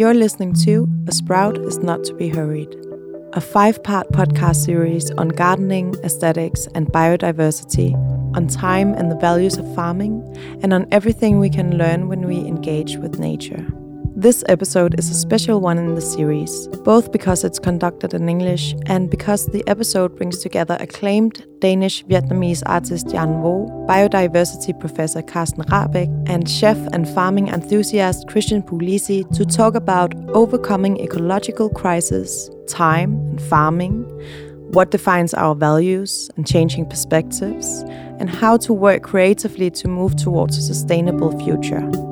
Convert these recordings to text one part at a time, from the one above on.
You're listening to A Sprout is Not to Be Hurried, a five part podcast series on gardening, aesthetics, and biodiversity, on time and the values of farming, and on everything we can learn when we engage with nature. This episode is a special one in the series, both because it's conducted in English and because the episode brings together acclaimed Danish Vietnamese artist Jan Vo, biodiversity professor Carsten Rahbek, and chef and farming enthusiast Christian Puglisi to talk about overcoming ecological crisis, time and farming, what defines our values and changing perspectives, and how to work creatively to move towards a sustainable future.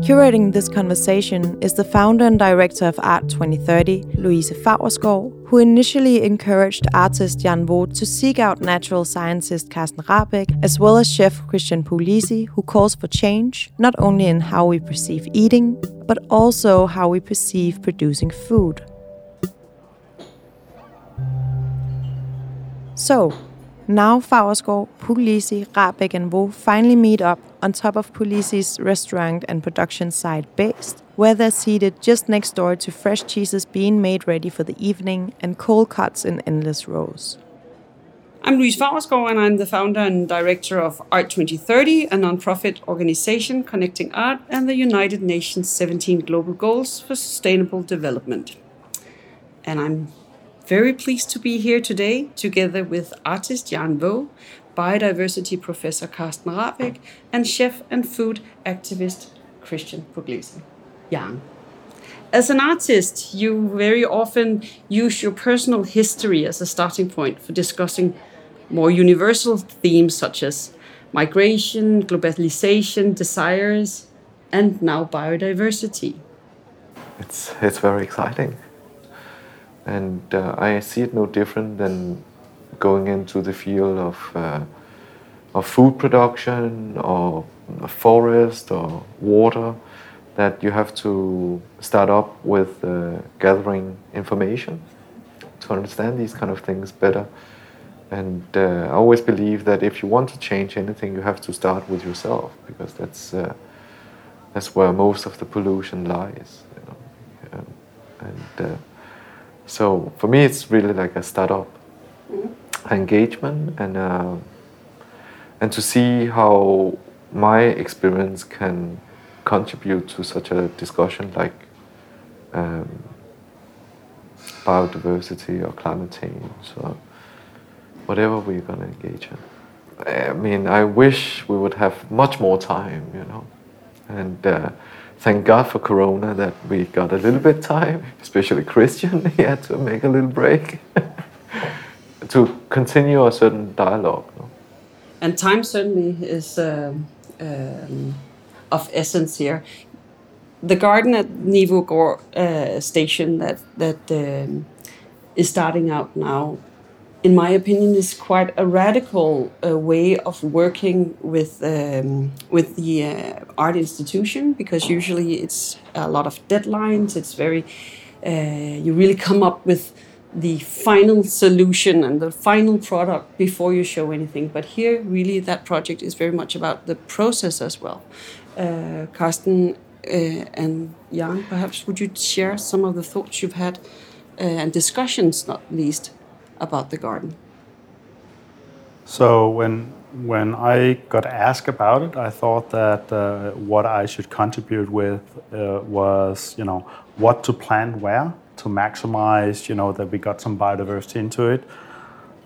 Curating this conversation is the founder and director of Art 2030, Louise Favrskov, who initially encouraged artist Jan Vo to seek out natural scientist Carsten Rahbek, as well as chef Christian Puglisi, who calls for change, not only in how we perceive eating, but also how we perceive producing food. So, now Favrskov, Puglisi, Rahbek and Vo finally meet up on top of Puglisi's restaurant and production site Bæst, where they're seated just next door to fresh cheeses being made ready for the evening and cold cuts in endless rows. I'm Louise Favrskov and I'm the founder and director of Art 2030, a nonprofit organization connecting art and the United Nations 17 Global Goals for Sustainable Development. And I'm very pleased to be here today together with artist Jan Vo, biodiversity professor Carsten Rahbek, and chef and food activist Christian Puglisi. Jan. As an artist, you very often use your personal history as a starting point for discussing more universal themes such as migration, globalization, desires, and now biodiversity. It's, it's very exciting and uh, I see it no different than going into the field of uh, of food production or forest or water that you have to start up with uh, gathering information to understand these kind of things better. And uh, I always believe that if you want to change anything, you have to start with yourself because that's uh, that's where most of the pollution lies. You know? and uh, so for me, it's really like a startup mm-hmm. engagement and uh, and to see how my experience can contribute to such a discussion like um, biodiversity or climate change or whatever we're going to engage in. I mean, I wish we would have much more time, you know, and. Uh, thank God for Corona that we got a little bit time, especially Christian. he had to make a little break to continue a certain dialogue. And time certainly is um, um, of essence here. The garden at Nivaagaard uh, station that that um, is starting out now in my opinion, is quite a radical uh, way of working with um, with the uh, art institution because usually it's a lot of deadlines. It's very uh, you really come up with the final solution and the final product before you show anything. But here, really, that project is very much about the process as well. Uh, Carsten uh, and Jan, perhaps would you share some of the thoughts you've had uh, and discussions, not least about the garden? So when when I got asked about it, I thought that uh, what I should contribute with uh, was, you know, what to plant where to maximize, you know, that we got some biodiversity into it.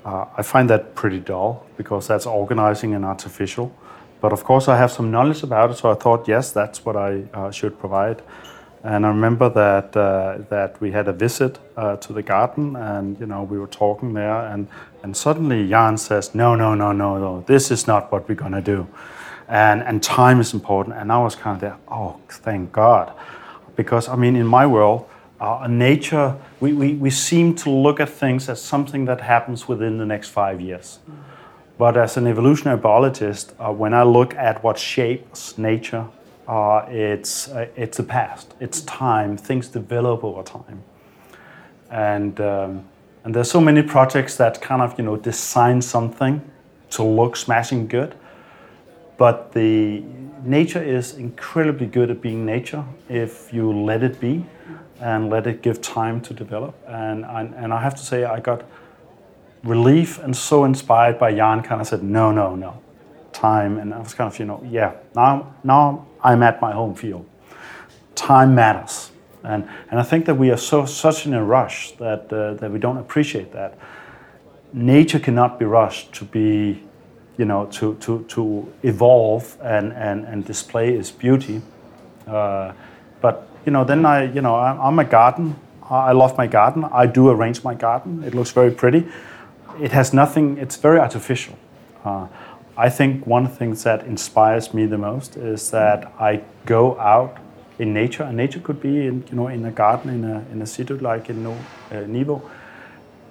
Uh, I find that pretty dull because that's organizing and artificial. But of course, I have some knowledge about it, so I thought, yes, that's what I uh, should provide. And I remember that uh, that we had a visit uh, to the garden, and you know we were talking there, and and suddenly Jan says, "No, no, no, no, no. This is not what we're gonna do," and and time is important. And I was kind of there. Oh, thank God, because I mean, in my world, uh, nature, we, we we seem to look at things as something that happens within the next five years. But as an evolutionary biologist, uh, when I look at what shapes nature uh, it's uh, it's the past. It's time. Things develop over time, and um, and there's so many projects that kind of you know design something to look smashing good, but the nature is incredibly good at being nature if you let it be and let it give time to develop. And, and, and I have to say, I got relief and so inspired by Jan kind of said, no, no, no, time. And I was kind of, you know, yeah, now, now I'm at my home field. Time matters. And, and I think that we are so such in a rush that, uh, that we don't appreciate that. Nature cannot be rushed to be, you know, to, to, to evolve and, and, and display its beauty. Uh, but, you know, then I, you know, I'm a garden. I love my garden. I do arrange my garden. It looks very pretty. It has nothing, it's very artificial. Uh, I think one of the things that inspires me the most is that I go out in nature, and nature could be in you know in a garden in a in a city like in uh, Nivå,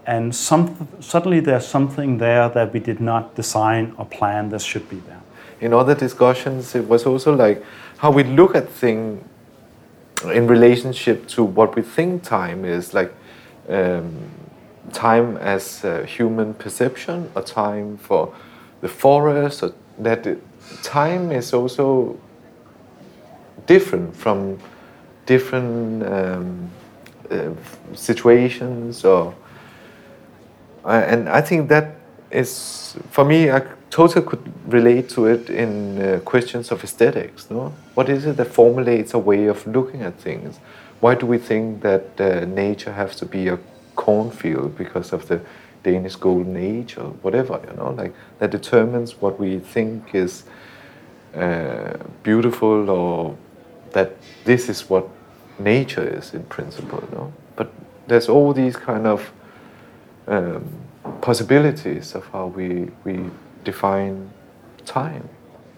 and some, suddenly there's something there that we did not design or plan that should be there. In other discussions, it was also like how we look at things in relationship to what we think time is, like um, time as human perception, or time for the forest, or that time is also different from different um, uh, situations or uh, and I think that is for me I totally could relate to it in uh, questions of aesthetics no? What is it that formulates a way of looking at things? Why do we think that uh, nature has to be a cornfield because of the Danish golden age or whatever you know like that determines what we think is uh, beautiful or that this is what nature is in principle, no? But there's all these kind of um, possibilities of how we we define time.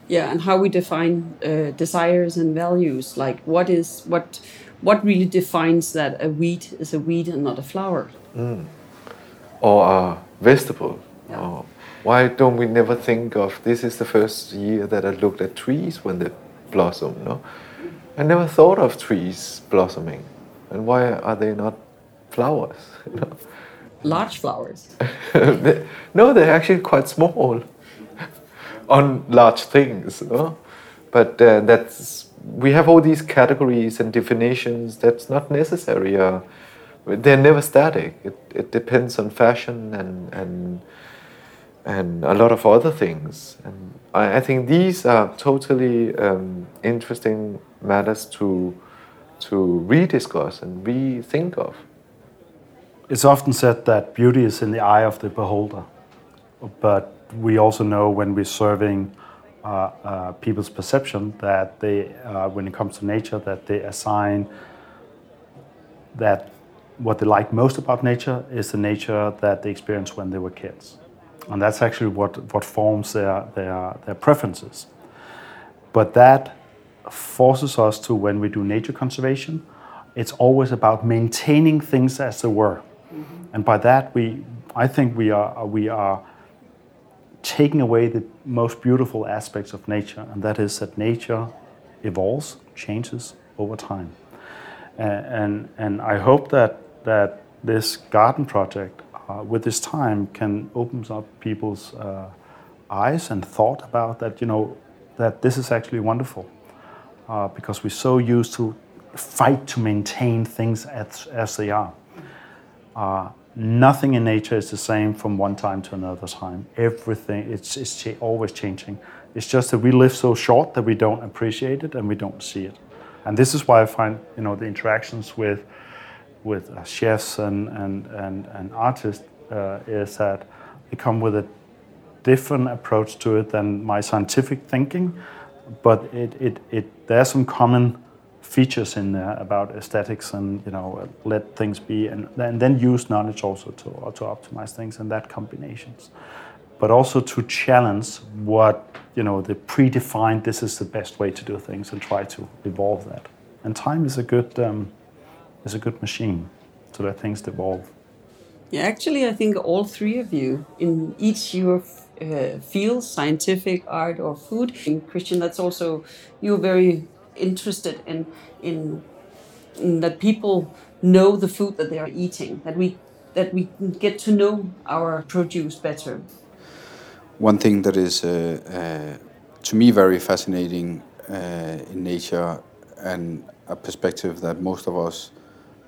Yeah, and how we define uh, desires and values. Like what is what what really defines that a weed is a weed and not a flower? Mm. Or a vegetable. Yeah. Or why don't we never think of this is the first year that I looked at trees when they blossom, no? I never thought of trees blossoming. And why are they not flowers? Know? Large flowers. they, no, they're actually quite small on large things. Know? But uh, that's we have all these categories and definitions. That's not necessary. Uh, they're never static. It, it depends on fashion and and and a lot of other things. And I, I think these are totally um, interesting matters to to rediscuss and rethink of. It's often said that beauty is in the eye of the beholder, but we also know when we're serving uh, uh, people's perception that they, uh, when it comes to nature, that they assign that what they like most about nature is the nature that they experienced when they were kids, and that's actually what what forms their their, their preferences. But that forces us to when we do nature conservation, it's always about maintaining things as they were. Mm-hmm. And by that, we, I think we are, we are taking away the most beautiful aspects of nature, and that is that nature evolves, changes over time. and, and I hope that, that this garden project, uh, with this time, can open up people's uh, eyes and thought about that, you know, that this is actually wonderful uh, because we're so used to fight to maintain things as, as they are. Uh, nothing in nature is the same from one time to another time. Everything, it's, it's cha- always changing. It's just that we live so short that we don't appreciate it and we don't see it. And this is why I find, you know, the interactions with, with uh, chefs and, and, and, and artists uh, is that they come with a different approach to it than my scientific thinking but it, it, it, there are some common features in there about aesthetics and you know let things be and, and then use knowledge also to, to optimize things and that combinations but also to challenge what you know the predefined this is the best way to do things and try to evolve that. And time is a good um, is a good machine to let things evolve yeah actually i think all three of you in each your uh, fields, scientific, art, or food. And Christian, that's also you're very interested in, in, in that people know the food that they are eating. That we that we get to know our produce better. One thing that is uh, uh, to me very fascinating uh, in nature and a perspective that most of us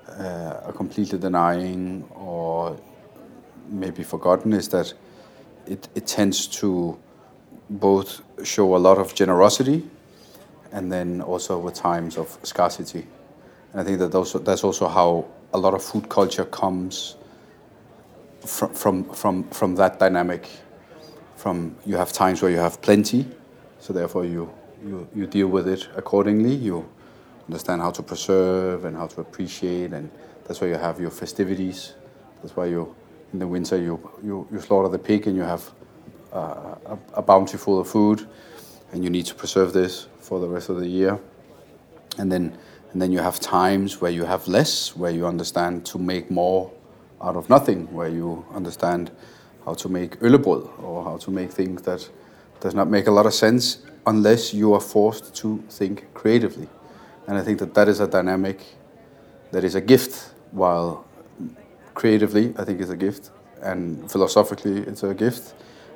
uh, are completely denying or maybe forgotten is that it, it tends to both show a lot of generosity and then also with times of scarcity. And I think that those, that's also how a lot of food culture comes from, from, from, from that dynamic. From you have times where you have plenty, so therefore you, you, you deal with it accordingly. You understand how to preserve and how to appreciate, and that's why you have your festivities. That's why you, in the winter, you, you, you slaughter the pig and you have uh, a, a bounty full of food, and you need to preserve this for the rest of the year. And then, and then you have times where you have less, where you understand to make more out of nothing, where you understand how to make øllebrød or how to make things that does not make a lot of sense unless you are forced to think creatively. And I think that that is a dynamic that is a gift, while creatively, I think is a gift, and philosophically, it's a gift.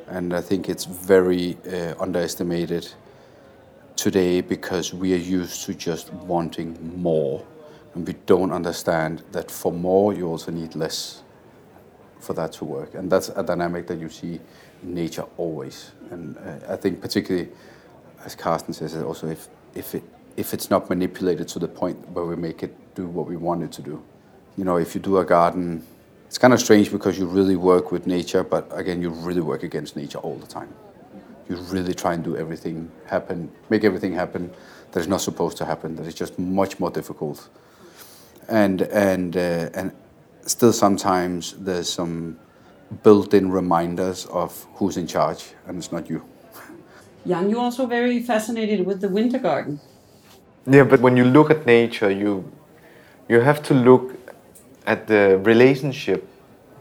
And I think it's very uh, underestimated today because we are used to just wanting more. And we don't understand that for more you also need less for that to work. And that's a dynamic that you see in nature always. And uh, i think particularly as carsten says also if if it if it's not manipulated to the point where we make it do what we want it to do you know if you do a garden it's kind of strange because you really work with nature but again you really work against nature all the time you really try and do everything happen make everything happen that is not supposed to happen that is just much more difficult and and uh, and still sometimes there's some built-in reminders of who's in charge, and it's not you. Jan, you're also very fascinated with the winter garden. Yeah, but when you look at nature, you you have to look at the relationship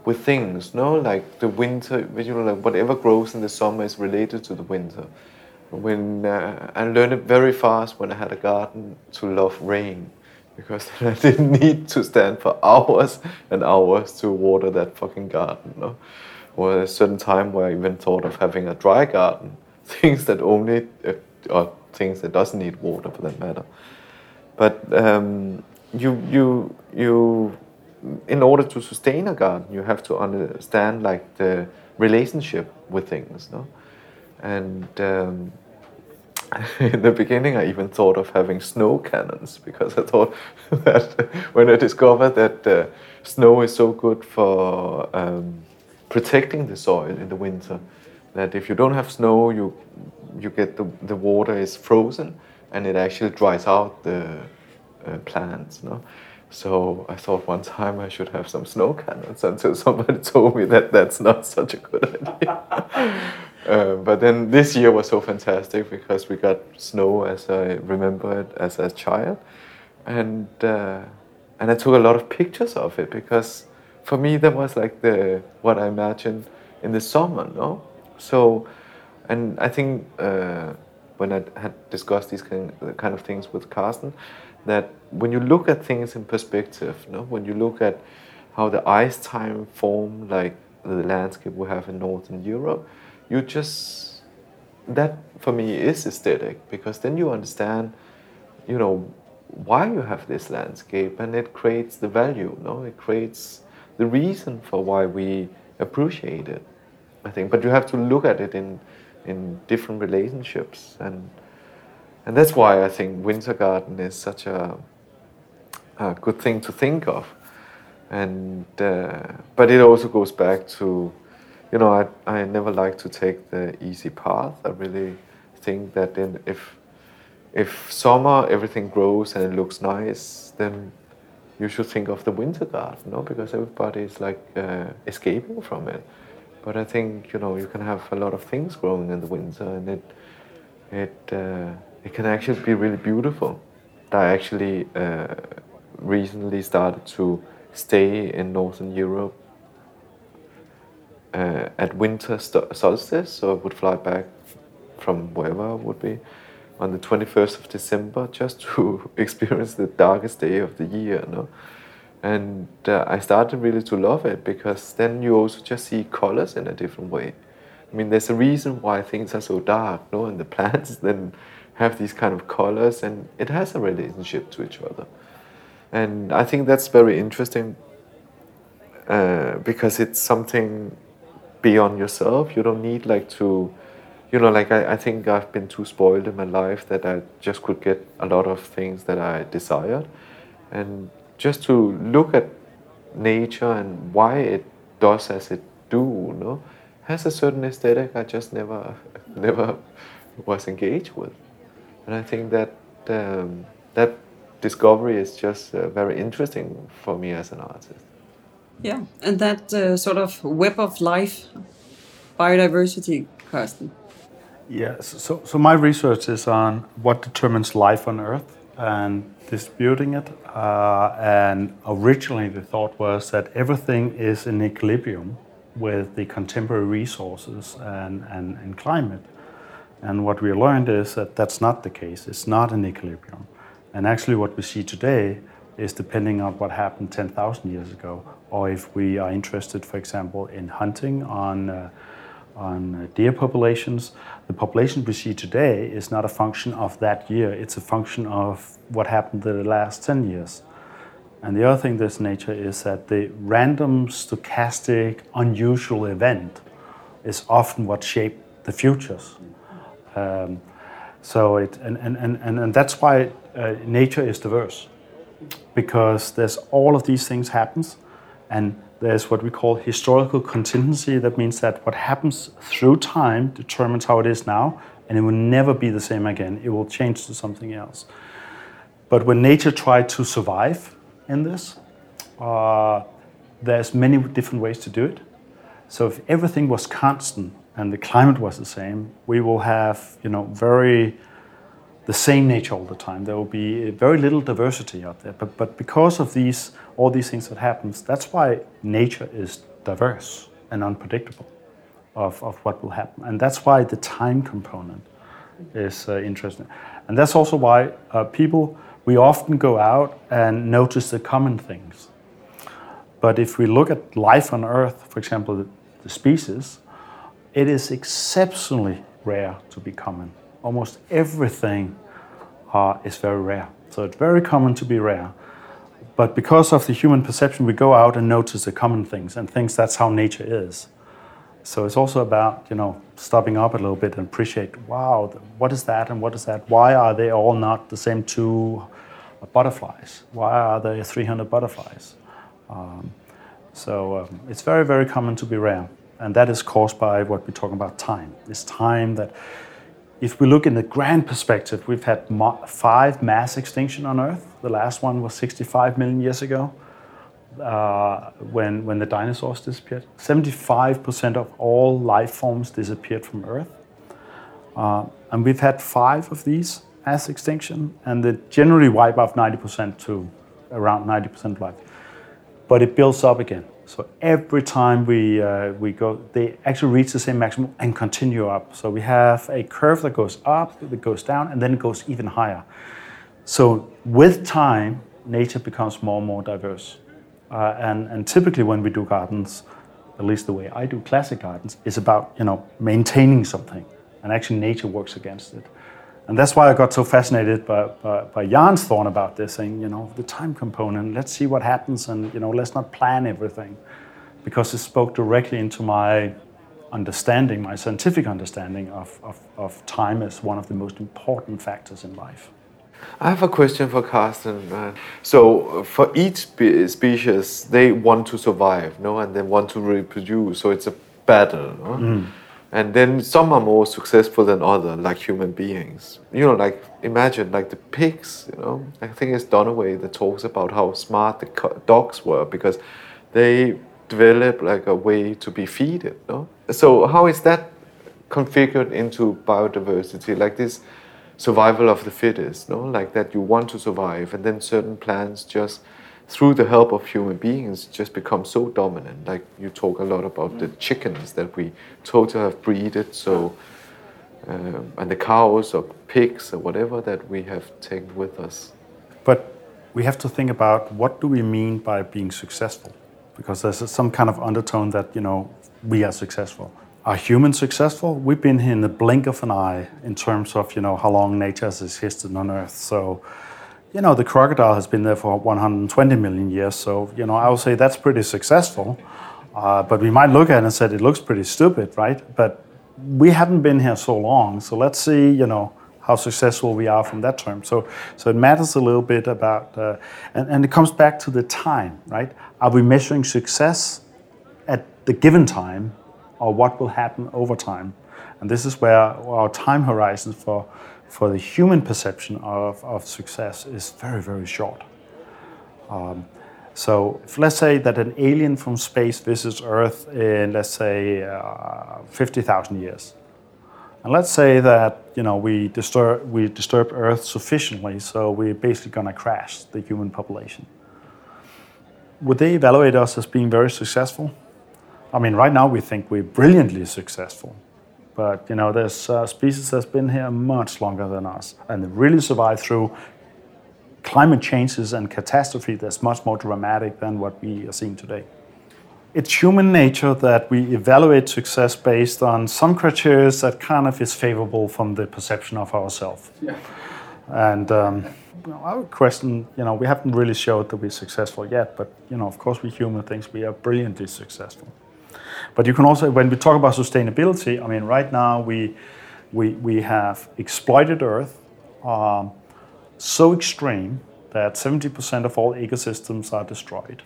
with things, no? Like the winter, you know, like whatever grows in the summer is related to the winter. When uh, I learned it very fast when I had a garden to love rain because I didn't need to stand for hours and hours to water that fucking garden. No? Or a certain time where I even thought of having a dry garden, things that only, uh, or things that doesn't need water for that matter. But um, you, you, you, in order to sustain a garden, you have to understand like the relationship with things, no? And um, in the beginning, I even thought of having snow cannons because I thought that when I discovered that uh, snow is so good for um, protecting the soil in the winter, that if you don't have snow, you you get the the water is frozen and it actually dries out the uh, plants. No? So I thought one time I should have some snow cannons until somebody told me that that's not such a good idea. Uh, but then this year was so fantastic because we got snow as I remember it as a child, and uh, and I took a lot of pictures of it because for me that was like the what I imagined in the summer, no. So, and I think uh, when I had discussed these kind of things with Carsten, that when you look at things in perspective, no, when you look at how the ice time form, like the landscape we have in northern Europe you just that for me is aesthetic. Because then you understand you know why you have this landscape and it creates the value You no it creates the reason for why we appreciate it i think. But you have to look at it in in different relationships and and that's why i think winter garden is such a, a good thing to think of and uh, but it also goes back to you know, I, I never like to take the easy path. I really think that in, if if summer everything grows and it looks nice, then you should think of the winter garden, no? Because everybody is like uh, escaping from it. But I think you know you can have a lot of things growing in the winter, and it it uh, it can actually be really beautiful. I actually uh, recently started to stay in Northern Europe uh, at winter solstice, so I would fly back from wherever I would be on the 21st of December just to experience the darkest day of the year. No? And uh, I started really to love it because then you also just see colors in a different way. I mean, there's a reason why things are so dark, no? And the plants then have these kind of colors, and it has a relationship to each other. And I think that's very interesting uh, because it's something beyond yourself. You don't need like to, you know, like I, I think I've been too spoiled in my life that I just could get a lot of things that I desired. And just to look at nature and why it does as it do, you know, has a certain aesthetic I just never, never was engaged with. And I think that um, that discovery is just uh, very interesting for me as an artist. Yeah, and that uh, sort of web of life, biodiversity, Carsten. Yes, so, so my research is on what determines life on Earth and disputing it. Uh, and originally, the thought was that everything is in equilibrium with the contemporary resources and, and, and climate. And what we learned is that that's not the case. It's not in equilibrium. And actually, what we see today is depending on what happened 10,000 years ago, or if we are interested, for example, in hunting on, uh, on deer populations. The population we see today is not a function of that year, it's a function of what happened in the last 10 years. And the other thing this nature is that the random, stochastic, unusual event is often what shaped the futures. Um, so it, and, and, and, and that's why uh, nature is diverse because there's all of these things happens and there's what we call historical contingency that means that what happens through time determines how it is now and it will never be the same again it will change to something else but when nature tried to survive in this uh, there's many different ways to do it so if everything was constant and the climate was the same we will have you know very the same nature all the time. There will be very little diversity out there. But, but because of these, all these things that happens, that's why nature is diverse and unpredictable of, of what will happen. And that's why the time component is uh, interesting. And that's also why uh, people, we often go out and notice the common things. But if we look at life on Earth, for example, the, species, it is exceptionally rare to be common almost everything uh, is very rare. So it's very common to be rare. But because of the human perception, we go out and notice the common things and things that's how nature is. So it's also about you know stopping up a little bit and appreciate wow what is that and what is that? Why are they all not the same two butterflies? Why are there 300 butterflies? Um, so um, it's very very common to be rare. And that is caused by what we're talking about time. It's time that if we look in the grand perspective, we've had five mass extinction on Earth. The last one was 65 million years ago, uh, when when the dinosaurs disappeared. 75% of all life forms disappeared from Earth, uh, and we've had five of these mass extinction, and they generally wipe off 90% to around 90% life. But it builds up again. So every time we, uh, we go, they actually reach the same maximum and continue up. So we have a curve that goes up, that goes down, and then it goes even higher. So with time, nature becomes more and more diverse. Uh, and, and typically when we do gardens, at least the way I do classic gardens, is about you know maintaining something, and actually nature works against it. And that's why I got so fascinated by, by, by Jan's thought about this, saying, you know, the time component, let's see what happens and, you know, let's not plan everything. Because it spoke directly into my understanding, my scientific understanding of, of, of time as one of the most important factors in life. I have a question for Carsten. Uh, so, for each spe- species, they want to survive, no, and they want to reproduce. So it's a battle. No? Mm and then some are more successful than other like human beings. You know like imagine like the pigs you know. I think it's Donna Haraway that talks about how smart the dogs were because they developed like a way to be feeded no? so how is that configured into biodiversity? Like this survival of the fittest no like that you want to survive and then certain plants just through the help of human beings just become so dominant. Like you talk a lot about the chickens that we totally have breeded, so um, and the cows or pigs or whatever that we have taken with us. But we have to think about what do we mean by being successful, because there's some kind of undertone that you know we are successful. are humans successful? We've been here in the blink of an eye in terms of you know how long nature has existed on Earth. So, you know, the crocodile has been there for 120 million years. So, you know, I would say that's pretty successful. Uh, but we might look at it and say it looks pretty stupid, right? But we haven't been here so long. So let's see, you know, how successful we are from that term. So, so it matters a little bit about, uh, and, and it comes back to the time, right? Are we measuring success at the given time or what will happen over time? And this is where our time horizon for, for the human perception of, of success is very, very short. Um, so if let's say that an alien from space visits Earth in, let's say, uh, 50,000 years. And let's say that you know we disturb we disturb Earth sufficiently, so we're basically going to crash the human population. Would they evaluate us as being very successful? I mean, right now we think we're brilliantly successful, but you know, there's uh, species that's been here much longer than us, and they really survived through climate changes and catastrophe that's much more dramatic than what we are seeing today. It's human nature that we evaluate success based on some criteria that kind of is favorable from the perception of ourselves. Yeah. And um, you know, I would question, you know, we haven't really showed that we're successful yet, but you know, of course, we human things we are brilliantly successful. But you can also, when we talk about sustainability, I mean, right now we we we have exploited Earth. Um, so extreme that 70% of all ecosystems are destroyed.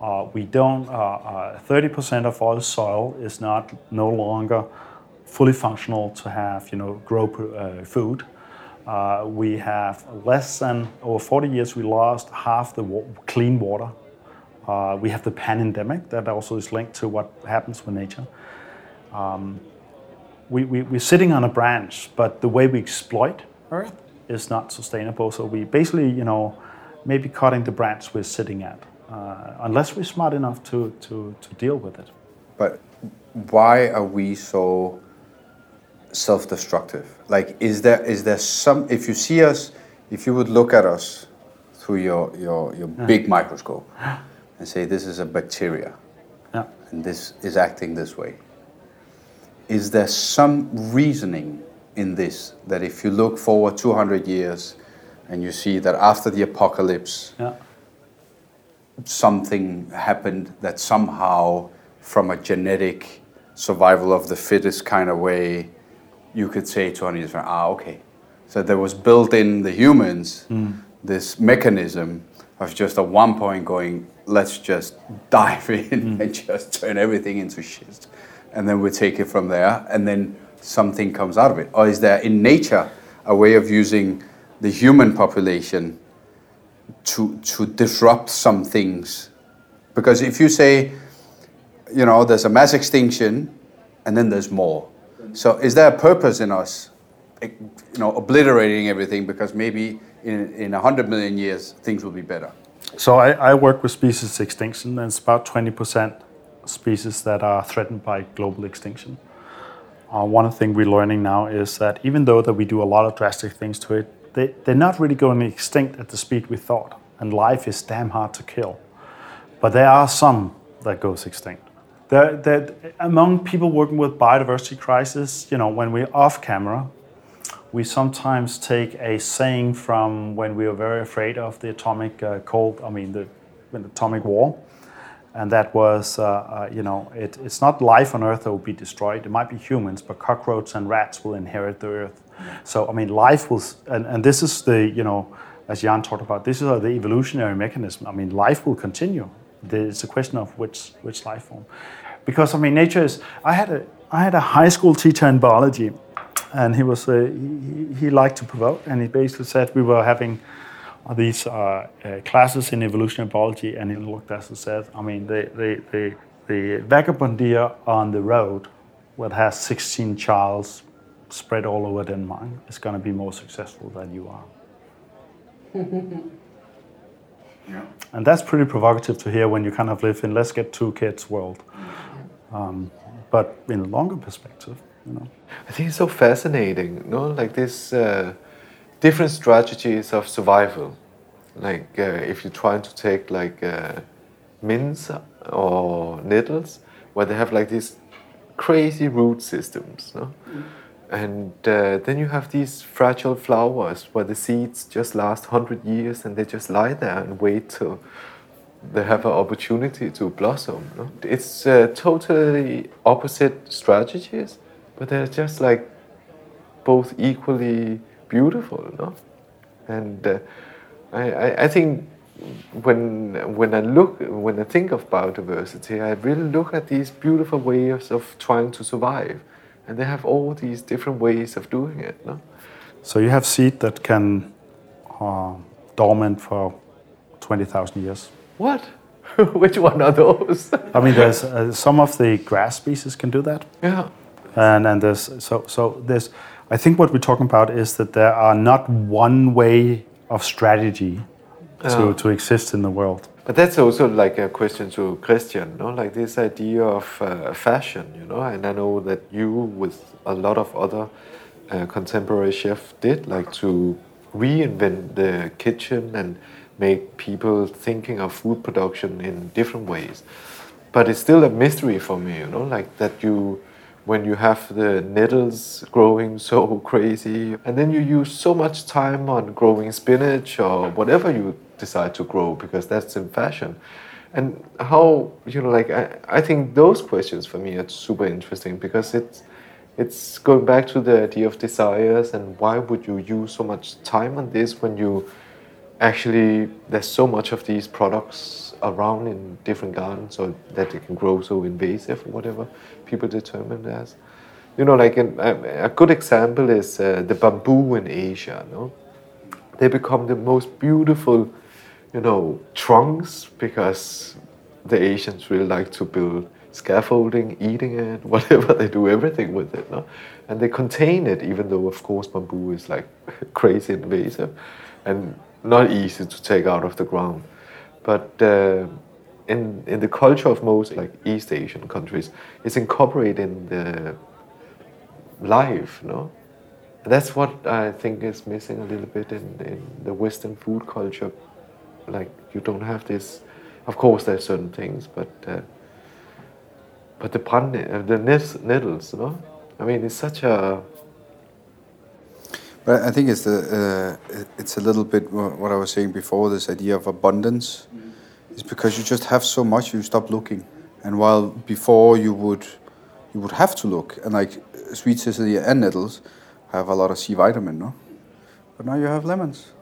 Uh, we don't, uh, uh, 30% of all soil is not no longer fully functional to have, you know, grow uh, food. Uh, we have less than, over 40 years, we lost half the wa- clean water. Uh, we have the pandemic that also is linked to what happens with nature. Um, we, we, we're sitting on a branch, but the way we exploit Earth is not sustainable. So we basically, you know, maybe cutting the branch we're sitting at, uh, unless we're smart enough to, to, to deal with it. But why are we so self-destructive? Like, is there is there some? If you see us, if you would look at us through your your, your yeah. big microscope and say this is a bacteria, yeah. and this is acting this way, is there some reasoning in this that if you look forward 200 years and you see that after the apocalypse, yeah. something happened that somehow, from a genetic survival of the fittest kind of way, you could say 200 years from ah, okay. So there was built in the humans mm. this mechanism of just at one point going, let's just dive in mm. and just turn everything into shit. And then we take it from there. And then something comes out of it? Or is there in nature a way of using the human population to, to disrupt some things? Because if you say, you know, there's a mass extinction and then there's more. So is there a purpose in us, you know, obliterating everything because maybe in, in 100 million years things will be better? So I, I work with species extinction and it's about 20% species that are threatened by global extinction uh, one of thing we're learning now is that even though that we do a lot of drastic things to it, they, they're not really going extinct at the speed we thought. And life is damn hard to kill. But there are some that goes extinct. There, among people working with biodiversity crisis, you know, when we're off camera, we sometimes take a saying from when we were very afraid of the atomic uh, cold, I mean the, the atomic war, and that was, uh, uh, you know, it, it's not life on Earth that will be destroyed. It might be humans, but cockroaches and rats will inherit the Earth. So, I mean, life will, and, and this is the, you know, as Jan talked about, this is the evolutionary mechanism. I mean, life will continue. It's a question of which, which life form. Because, I mean, nature is, I had a, I had a high school teacher in biology, and he was, uh, he, he liked to provoke, and he basically said we were having, these uh, uh, classes in evolutionary biology, and he looked at us and said, I mean, the, the, the, the vagabond deer on the road that has 16 childs spread all over Denmark is going to be more successful than you are. yeah. And that's pretty provocative to hear when you kind of live in let's get two kids world. Um, but in a longer perspective, you know. I think it's so fascinating, you know, like this. Uh, different strategies of survival. Like uh, if you're trying to take like uh, mints or nettles, where they have like these crazy root systems. No? And uh, then you have these fragile flowers where the seeds just last 100 years and they just lie there and wait till they have an opportunity to blossom. No? It's uh, totally opposite strategies, but they're just like both equally beautiful. No? And uh, I, I, I think when when I look when I think of biodiversity, I really look at these beautiful ways of trying to survive, and they have all these different ways of doing it. No? So you have seed that can uh, dormant for twenty thousand years. What? Which one are those? I mean, there's uh, some of the grass species can do that. Yeah. And and there's so so there's. I think what we're talking about is that there are not one way of strategy to, to exist in the world. But that's also like a question to Christian, no? Like this idea of uh, fashion, you know. And I know that you, with a lot of other uh, contemporary chefs, did like to reinvent the kitchen and make people thinking of food production in different ways. But it's still a mystery for me, you know, like that you when you have the nettles growing so crazy and then you use so much time on growing spinach or whatever you decide to grow because that's in fashion. And how you know like I, I think those questions for me are super interesting because it's it's going back to the idea of desires and why would you use so much time on this when you actually there's so much of these products around in different gardens so that they can grow so invasive or whatever people determine as. You know like in, a, a good example is uh, the bamboo in asia no they become the most beautiful you know trunks because the asians really like to build scaffolding eating it whatever they do everything with it no? and they contain it even though of course bamboo is like crazy invasive. And not easy to take out of the ground. But uh, in in the culture of most like East Asian countries, it's incorporated in the life, no. That's what I think is missing a little bit in, in the Western food culture. Like you don't have this. Of course, there's certain things, but uh, but the pan, uh, the nettles, no. I mean, it's such a but I think it's the uh, it's a little bit what I was saying before. This idea of abundance mm. is because you just have so much, you stop looking. And while before you would you would have to look, and like sweet Cicely and nettles have a lot of C vitamin, no. But now you have lemons.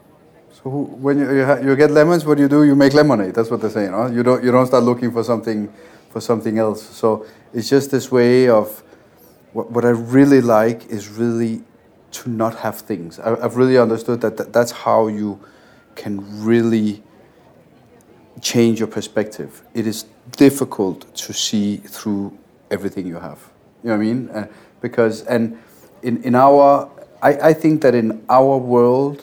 So who, when you you, you, get lemons, what do you do? You make lemonade. That's what they're saying. You don't you don't start looking for something for something else. So it's just this way of what, what I really like is really to not have things. I, have really understood that, that's how you can really change your perspective. It is difficult to see through everything you have. You know what I mean? Uh, because and in in our, I, I think that in our world,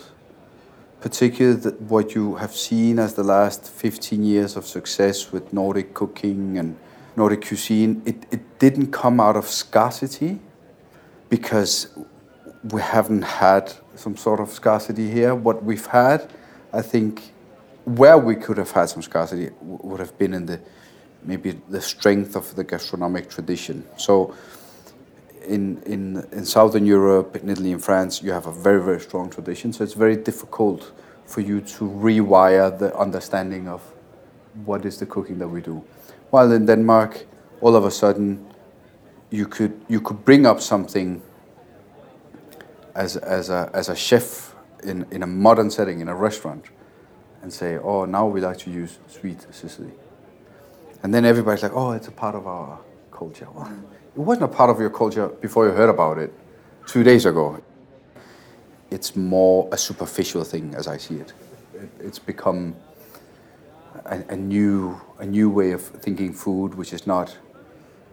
particularly what you have seen as the last 15 years of success with Nordic cooking and Nordic cuisine, it, it didn't come out of scarcity because we haven't had some sort of scarcity here. What we've had, I think, where we could have had some scarcity would have been in the maybe the strength of the gastronomic tradition. So, in in in Southern Europe, in Italy, and France, you have a very very strong tradition. So it's very difficult for you to rewire the understanding of what is the cooking that we do. While in Denmark, all of a sudden, you could you could bring up something as, as, a, as a chef in, in a modern setting, in a restaurant, and say, oh, now we like to use sweet Cicely. And then everybody's like, oh, it's a part of our culture. Well, it wasn't a part of your culture before you heard about it two days ago. It's more a superficial thing as I see it. it it's become a, a, new, a new way of thinking food, which is not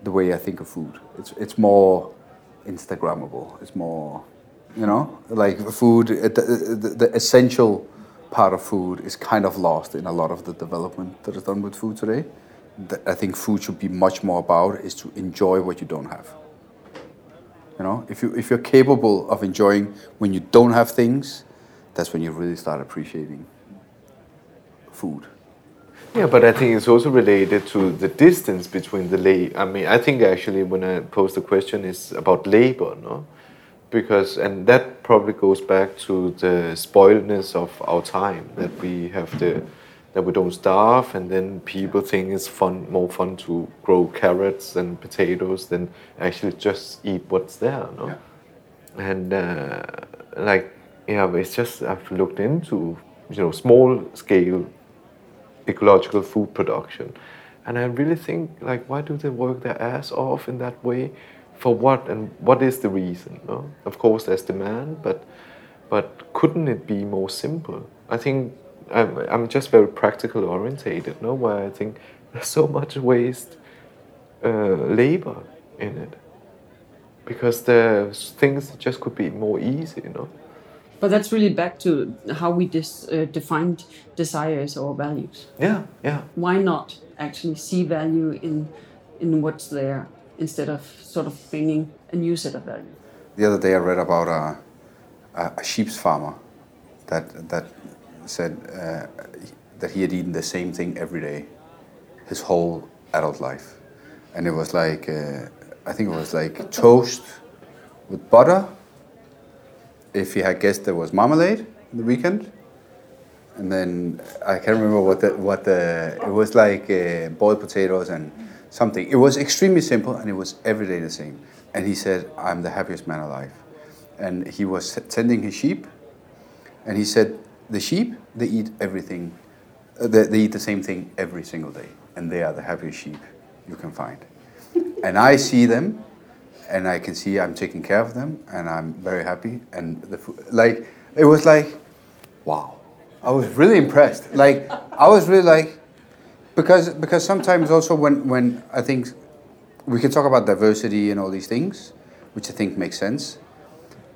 the way I think of food. It's, it's more Instagrammable. It's more you know, like food, the, the, the, essential part of food is kind of lost in a lot of the development that is done with food today. that I think food should be much more about is to enjoy what you don't have. You know, if you if you're capable of enjoying when you don't have things, that's when you really start appreciating food. Yeah, but I think it's also related to the distance between the lay. I mean, I think actually when I pose the question is about labor, no? Because and that probably goes back to the spoiledness of our time that we have the that we don't starve, and then people think it's fun, more fun to grow carrots and potatoes than actually just eat what's there, no? Yeah. And uh, like, yeah, it's just I've looked into you know small scale ecological food production. And I really think, like, why do they work their ass off in that way? For what? And what is the reason? No? Of course, there's demand, but but couldn't it be more simple? I think I'm, I'm just very practical orientated, no? Where I think there's so much waste uh, labor in it because there's things that just could be more easy, you know. But that's really back to how we dis, uh, defined desires or values. Yeah, yeah. Why not actually see value in in what's there instead of sort of bringing a new set of value? The other day I read about a, a, sheep's farmer that that said uh, that he had eaten the same thing every day his whole adult life, and it was like uh, I think it was like toast with butter. If he had guessed there was marmalade in the weekend, and then I can't remember what the what the it was like uh, boiled potatoes and something. It was extremely simple and it was every day the same. And he said, "I'm the happiest man alive." And he was tending his sheep, and he said, "The sheep they eat everything, uh, they, they eat the same thing every single day, and they are the happiest sheep you can find." and I see them, and I can see I'm taking care of them, and I'm very happy. And the like it was like, wow. I was really impressed. Like I was really like, because because sometimes also when when I think we can talk about diversity and all these things, which I think makes sense,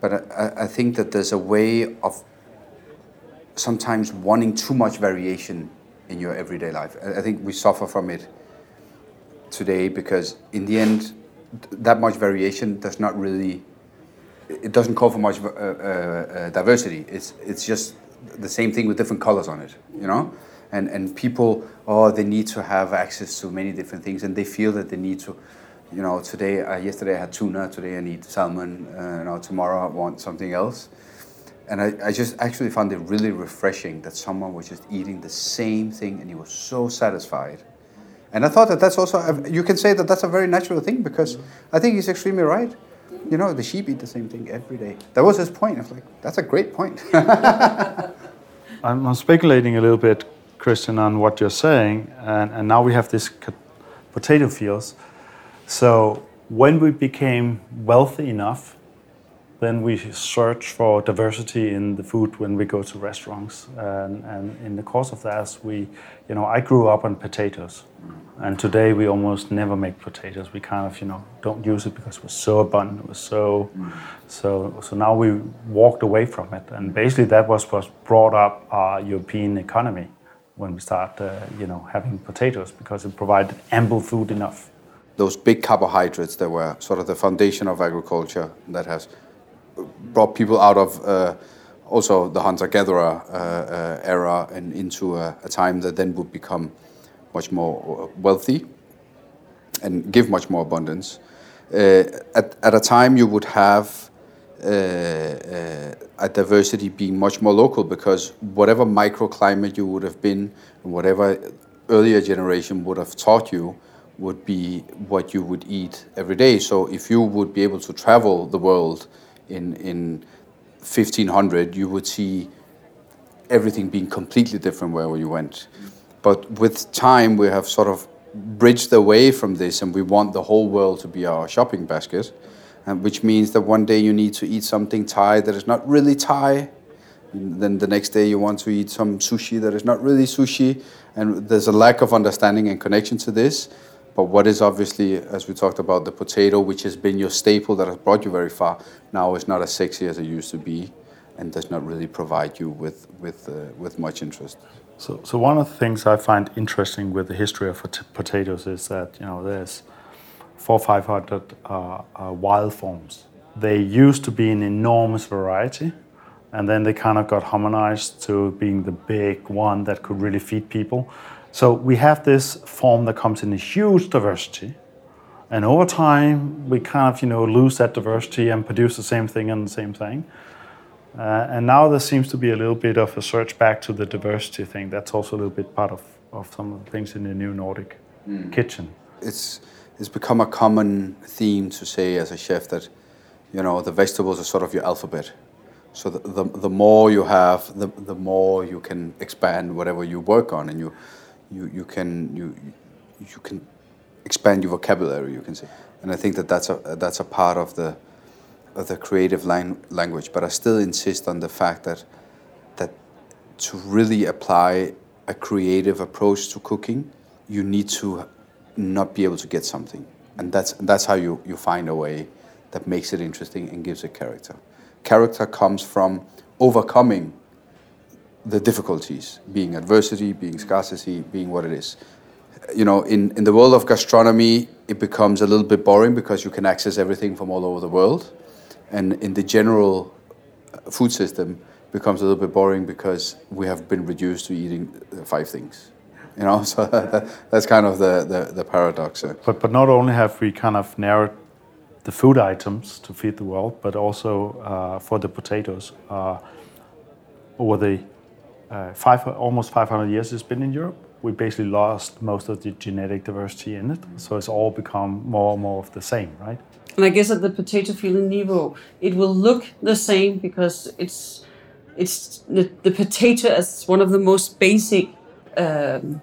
but I, I think that there's a way of sometimes wanting too much variation in your everyday life. I think we suffer from it today because in the end, that much variation does not really it doesn't call for much uh, uh, uh, diversity. It's it's just the same thing with different colors on it, you know. And and people, oh, they need to have access to many different things, and they feel that they need to, you know. Today, uh, yesterday I had tuna. Today I need salmon. Uh, you know, tomorrow I want something else. And I, I just actually found it really refreshing that someone was just eating the same thing and he was so satisfied. And I thought that that's also, a- you can say that that's a very natural thing because I think he's extremely right. You know, the sheep eat the same thing every day. That was his point. I was like, that's a great point. I'm speculating a little bit, Christian, on what you're saying, and, and now we have this ca- potato fields. So when we became wealthy enough, then we search for diversity in the food when we go to restaurants, and, and in the course of that, we, you know, I grew up on potatoes, and today we almost never make potatoes. We kind of, you know, don't use it because it was so abundant, it was so, so, so now we walked away from it, and basically that was what brought up our European economy when we start, uh, you know, having potatoes because it provided ample food enough. Those big carbohydrates that were sort of the foundation of agriculture that has brought people out of uh, also the hunter-gatherer uh, uh, era and into a, a time that then would become much more wealthy and give much more abundance. Uh, at, at a time you would have uh, uh, a diversity being much more local because whatever microclimate you would have been whatever earlier generation would have taught you would be what you would eat every day. So if you would be able to travel the world in, in 1500, you would see everything being completely different wherever you went. But with time, we have sort of bridged away from this, and we want the whole world to be our shopping basket, and which means that one day you need to eat something Thai that is not really Thai. Then the next day you want to eat some sushi that is not really sushi, and there's a lack of understanding and connection to this. But what is obviously, as we talked about, the potato, which has been your staple that has brought you very far, now is not as sexy as it used to be, and does not really provide you with with uh, with much interest. So, so one of the things I find interesting with the history of pot- potatoes is that you know there's four five hundred uh, uh, wild forms. They used to be an enormous variety, and then they kind of got harmonized to being the big one that could really feed people. So we have this form that comes in a huge diversity, and over time we kind of you know lose that diversity and produce the same thing and the same thing. Uh, and now there seems to be a little bit of a search back to the diversity thing. That's also a little bit part of, of some of the things in the new Nordic mm. kitchen. It's it's become a common theme to say as a chef that you know the vegetables are sort of your alphabet. So the, the, the more you have, the, the more you can expand whatever you work on, and you you, you can you you can expand your vocabulary. You can say, and I think that that's a that's a part of the of the creative lang- language, but I still insist on the fact that that to really apply a creative approach to cooking, you need to not be able to get something, and that's that's how you you find a way that makes it interesting and gives it character. Character comes from overcoming the difficulties, being adversity, being scarcity, being what it is. You know, in, in the world of gastronomy, it becomes a little bit boring because you can access everything from all over the world and in the general uh, food system becomes a little bit boring because we have been reduced to eating uh, five things you know so that, that's kind of the, the, the paradox but but not only have we kind of narrowed the food items to feed the world but also uh, for the potatoes uh, over the uh, five almost 500 years it's been in Europe we basically lost most of the genetic diversity in it. So it's all become more and more of the same right? And I guess at the potato field in Nivå, it will look the same because it's it's the, the potato as one of the most basic um,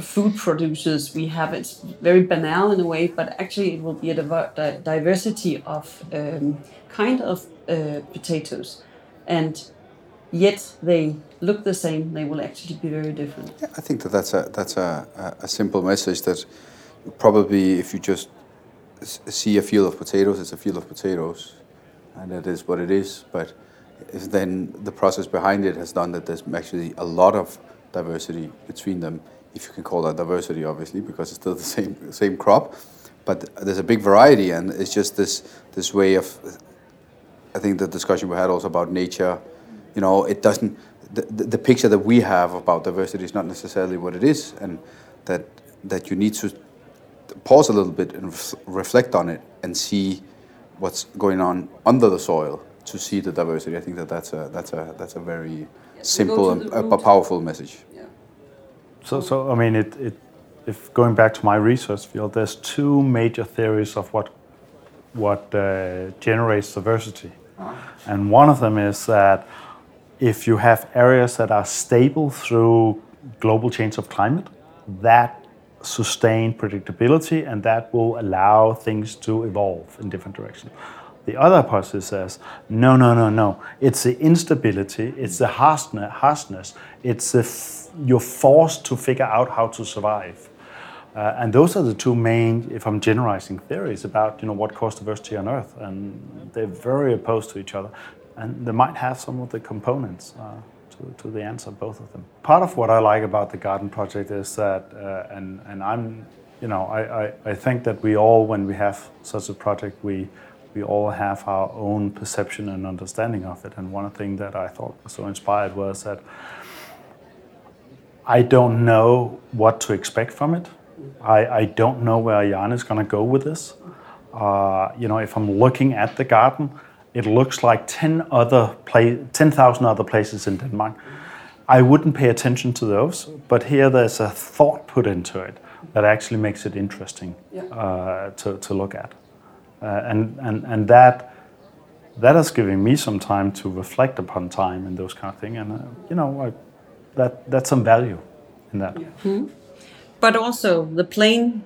food producers we have. It's very banal in a way, but actually it will be a diver- diversity of um, kind of uh, potatoes, and yet they look the same. They will actually be very different. Yeah, I think that that's a that's a, a simple message that probably if you just see a field of potatoes, it's a field of potatoes, and that is what it is. But then the process behind it has done that there's actually a lot of diversity between them, if you can call that diversity, obviously, because it's still the same same crop. But there's a big variety, and it's just this this way of. I think the discussion we had also about nature, you know, it doesn't. The, the, picture that we have about diversity is not necessarily what it is, and that that you need to pause a little bit and ref reflect on it and see what's going on under the soil to see the diversity. I think that that's a that's a that's a very simple and a powerful message. Yeah. So so I mean it, it if going back to my research field, there's two major theories of what what uh, generates diversity, and one of them is that if you have areas that are stable through global change of climate, that sustain predictability and that will allow things to evolve in different directions. The other hypothesis says, no, no, no, no. It's the instability, it's the harshness, it's f- you're forced to figure out how to survive. Uh, and those are the two main, if I'm generalizing, theories about you know what caused diversity on Earth, and they're very opposed to each other, and they might have some of the components. Uh, to, to the answer, both of them. Part of what I like about the garden project is that, uh, and, and I'm, you know, I, I, I think that we all, when we have such a project, we, we all have our own perception and understanding of it. And one thing that I thought was so inspired was that I don't know what to expect from it. I, I don't know where Jan is going to go with this. Uh, you know, if I'm looking at the garden, it looks like 10 other 10,000 other places in Denmark. I wouldn't pay attention to those, but here there's a thought put into it that actually makes it interesting uh, to, to look at. Uh, and, and, and that, that is giving me some time to reflect upon time and those kind of things. And, uh, you know, I, that, that's some value in that. Mm-hmm. But also the plain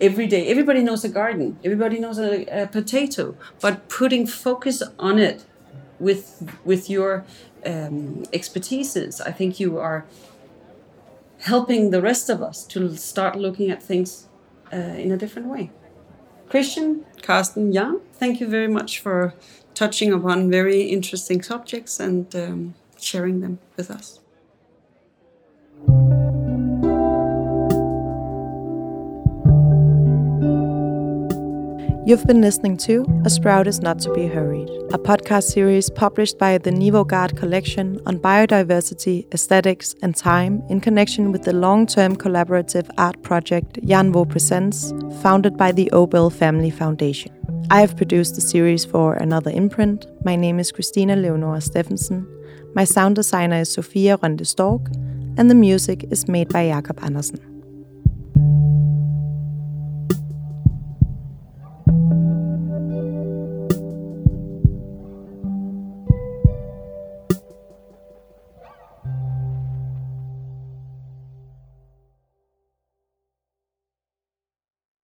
every day. Everybody knows a garden. Everybody knows a, a potato. But putting focus on it with with your um, expertises, I think you are helping the rest of us to start looking at things uh, in a different way. Christian, Carsten, Jan, thank you very much for touching upon very interesting subjects and um, sharing them with us. You've been listening to A Sprout is Not to Be Hurried, a podcast series published by the Nivaagaard collection on biodiversity, aesthetics, and time in connection with the long term collaborative art project Jan Vo Presents, founded by the Obel Family Foundation. I have produced the series for Another Imprint. My name is Christina Leonora Steffensen. My sound designer is Sofia Rønde Stork, and the music is made by Jakob Andersen.